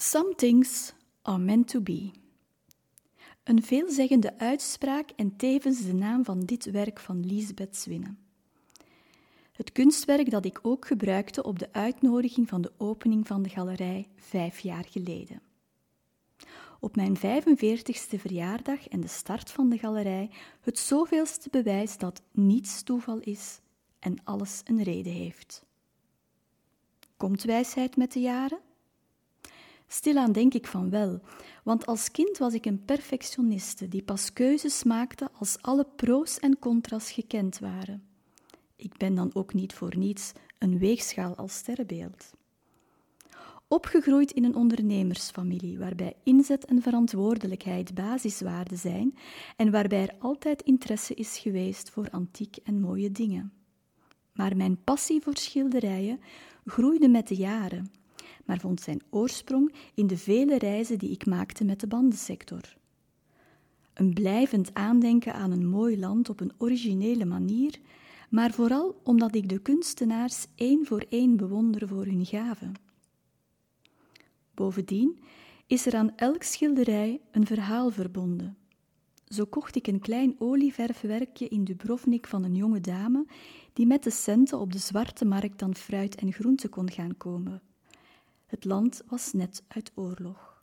Some things are meant to be. Een veelzeggende uitspraak en tevens de naam van dit werk van Lisbeth Swinne. Het kunstwerk dat ik ook gebruikte op de uitnodiging van de opening van de galerij vijf jaar geleden. Op mijn 45ste verjaardag en de start van de galerij het zoveelste bewijs dat niets toeval is en alles een reden heeft. Komt wijsheid met de jaren? Stilaan denk ik van wel, want als kind was ik een perfectioniste die pas keuzes maakte als alle pro's en contra's gekend waren. Ik ben dan ook niet voor niets een weegschaal als sterrenbeeld. Opgegroeid in een ondernemersfamilie waarbij inzet en verantwoordelijkheid basiswaarden zijn en waarbij er altijd interesse is geweest voor antiek en mooie dingen. Maar mijn passie voor schilderijen groeide met de jaren maar vond zijn oorsprong in de vele reizen die ik maakte met de bandensector. Een blijvend aandenken aan een mooi land op een originele manier, maar vooral omdat ik de kunstenaars één voor één bewonder voor hun gaven. Bovendien is er aan elk schilderij een verhaal verbonden. Zo kocht ik een klein olieverfwerkje in Dubrovnik van een jonge dame die met de centen op de zwarte markt dan fruit en groente kon gaan komen. Het land was net uit oorlog.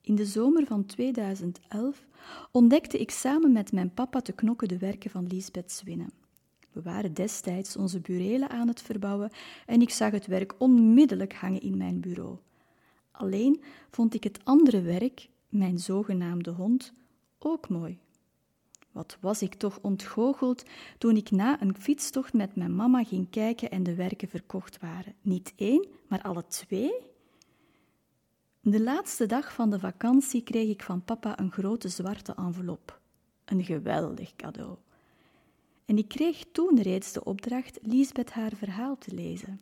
In de zomer van 2011 ontdekte ik samen met mijn papa te knokken de werken van Lisbeth Swinne. We waren destijds onze burelen aan het verbouwen en ik zag het werk onmiddellijk hangen in mijn bureau. Alleen vond ik het andere werk, mijn zogenaamde hond, ook mooi. Wat was ik toch ontgoocheld toen ik na een fietstocht met mijn mama ging kijken en de werken verkocht waren. Niet één, maar alle twee? De laatste dag van de vakantie kreeg ik van papa een grote zwarte envelop. Een geweldig cadeau. En ik kreeg toen reeds de opdracht Liesbeth haar verhaal te lezen.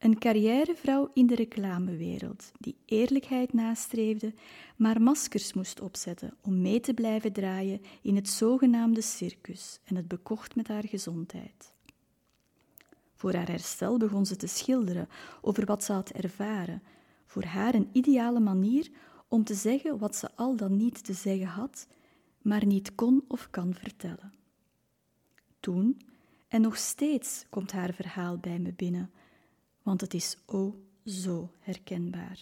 Een carrièrevrouw in de reclamewereld die eerlijkheid nastreefde, maar maskers moest opzetten om mee te blijven draaien in het zogenaamde circus en het bekocht met haar gezondheid. Voor haar herstel begon ze te schilderen over wat ze had ervaren, voor haar een ideale manier om te zeggen wat ze al dan niet te zeggen had, maar niet kon of kan vertellen. Toen, en nog steeds komt haar verhaal bij me binnen, want het is o zo herkenbaar.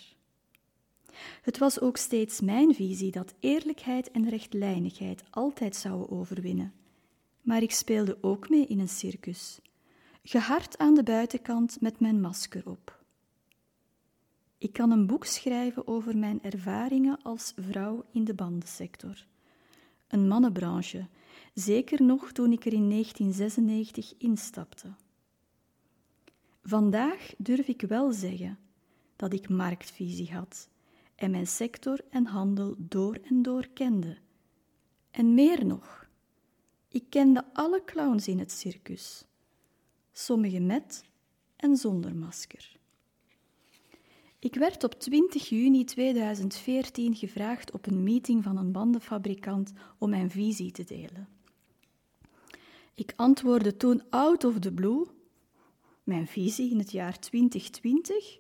Het was ook steeds mijn visie dat eerlijkheid en rechtlijnigheid altijd zouden overwinnen. Maar ik speelde ook mee in een circus, gehard aan de buitenkant met mijn masker op. Ik kan een boek schrijven over mijn ervaringen als vrouw in de bandensector. Een mannenbranche, zeker nog toen ik er in 1996 instapte. Vandaag durf ik wel zeggen dat ik marktvisie had en mijn sector en handel door en door kende. En meer nog, ik kende alle clowns in het circus, sommige met en zonder masker. Ik werd op 20 juni 2014 gevraagd op een meeting van een bandenfabrikant om mijn visie te delen. Ik antwoordde toen out of the blue mijn visie in het jaar 2020?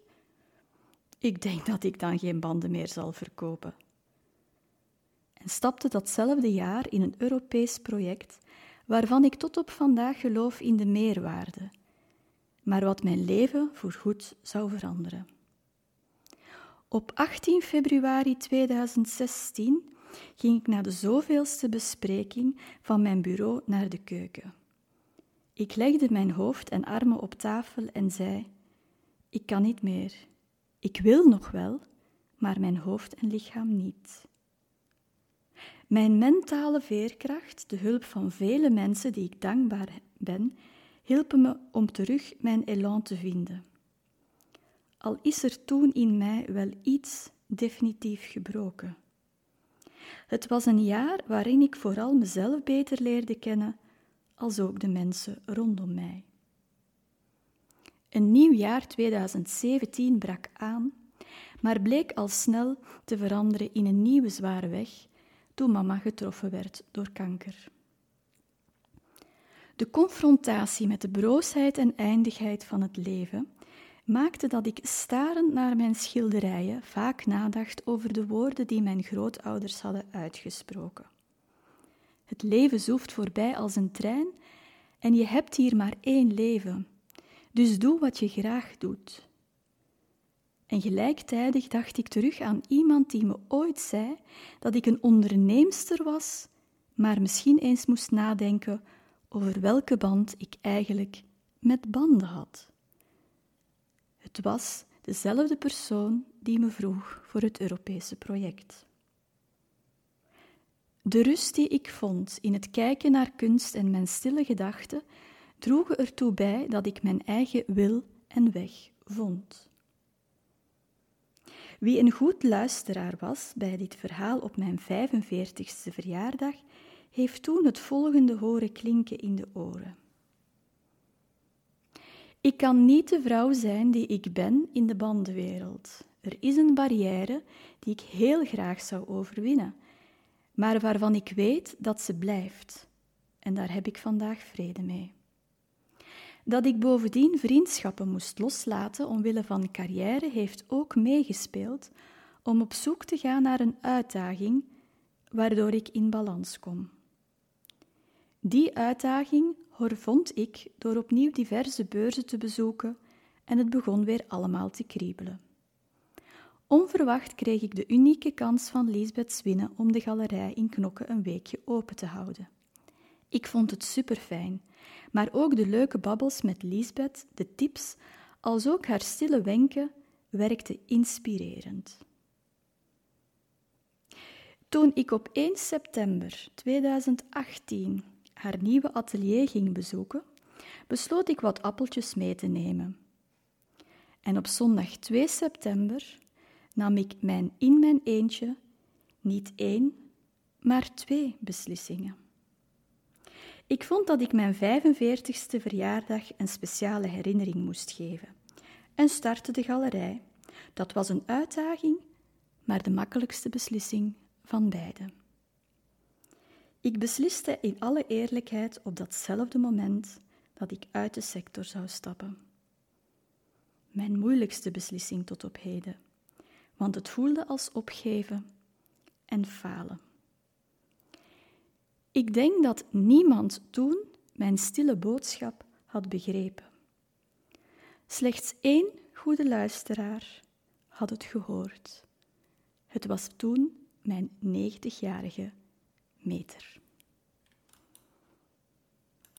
Ik denk dat ik dan geen banden meer zal verkopen. En stapte datzelfde jaar in een Europees project waarvan ik tot op vandaag geloof in de meerwaarde, maar wat mijn leven voorgoed zou veranderen. Op 18 februari 2016 ging ik na de zoveelste bespreking van mijn bureau naar de keuken. Ik legde mijn hoofd en armen op tafel en zei: Ik kan niet meer. Ik wil nog wel, maar mijn hoofd en lichaam niet. Mijn mentale veerkracht, de hulp van vele mensen die ik dankbaar ben, hielpen me om terug mijn elan te vinden. Al is er toen in mij wel iets definitief gebroken. Het was een jaar waarin ik vooral mezelf beter leerde kennen als ook de mensen rondom mij. Een nieuw jaar 2017 brak aan, maar bleek al snel te veranderen in een nieuwe zware weg toen mama getroffen werd door kanker. De confrontatie met de broosheid en eindigheid van het leven maakte dat ik starend naar mijn schilderijen vaak nadacht over de woorden die mijn grootouders hadden uitgesproken. Het leven zoeft voorbij als een trein en je hebt hier maar één leven, dus doe wat je graag doet. En gelijktijdig dacht ik terug aan iemand die me ooit zei dat ik een onderneemster was, maar misschien eens moest nadenken over welke band ik eigenlijk met banden had. Het was dezelfde persoon die me vroeg voor het Europese project. De rust die ik vond in het kijken naar kunst en mijn stille gedachten droegen ertoe bij dat ik mijn eigen wil en weg vond. Wie een goed luisteraar was bij dit verhaal op mijn 45ste verjaardag, heeft toen het volgende horen klinken in de oren. Ik kan niet de vrouw zijn die ik ben in de bandenwereld. Er is een barrière die ik heel graag zou overwinnen, maar waarvan ik weet dat ze blijft. En daar heb ik vandaag vrede mee. Dat ik bovendien vriendschappen moest loslaten omwille van carrière heeft ook meegespeeld om op zoek te gaan naar een uitdaging waardoor ik in balans kom. Die uitdaging vond ik door opnieuw diverse beurzen te bezoeken en het begon weer allemaal te kriebelen. Onverwacht kreeg ik de unieke kans van Lisbeth Swinnen om de galerij in Knokke een weekje open te houden. Ik vond het superfijn, maar ook de leuke babbels met Lisbeth, de tips, als ook haar stille wenken, werkten inspirerend. Toen ik op 1 september 2018 haar nieuwe atelier ging bezoeken, besloot ik wat appeltjes mee te nemen. En op zondag 2 september nam ik mijn in mijn eentje niet één, maar twee beslissingen. Ik vond dat ik mijn 45ste verjaardag een speciale herinnering moest geven en startte de galerij. Dat was een uitdaging, maar de makkelijkste beslissing van beide. Ik besliste in alle eerlijkheid op datzelfde moment dat ik uit de sector zou stappen. Mijn moeilijkste beslissing tot op heden, want het voelde als opgeven en falen. Ik denk dat niemand toen mijn stille boodschap had begrepen. Slechts één goede luisteraar had het gehoord. Het was toen mijn 90-jarige meter.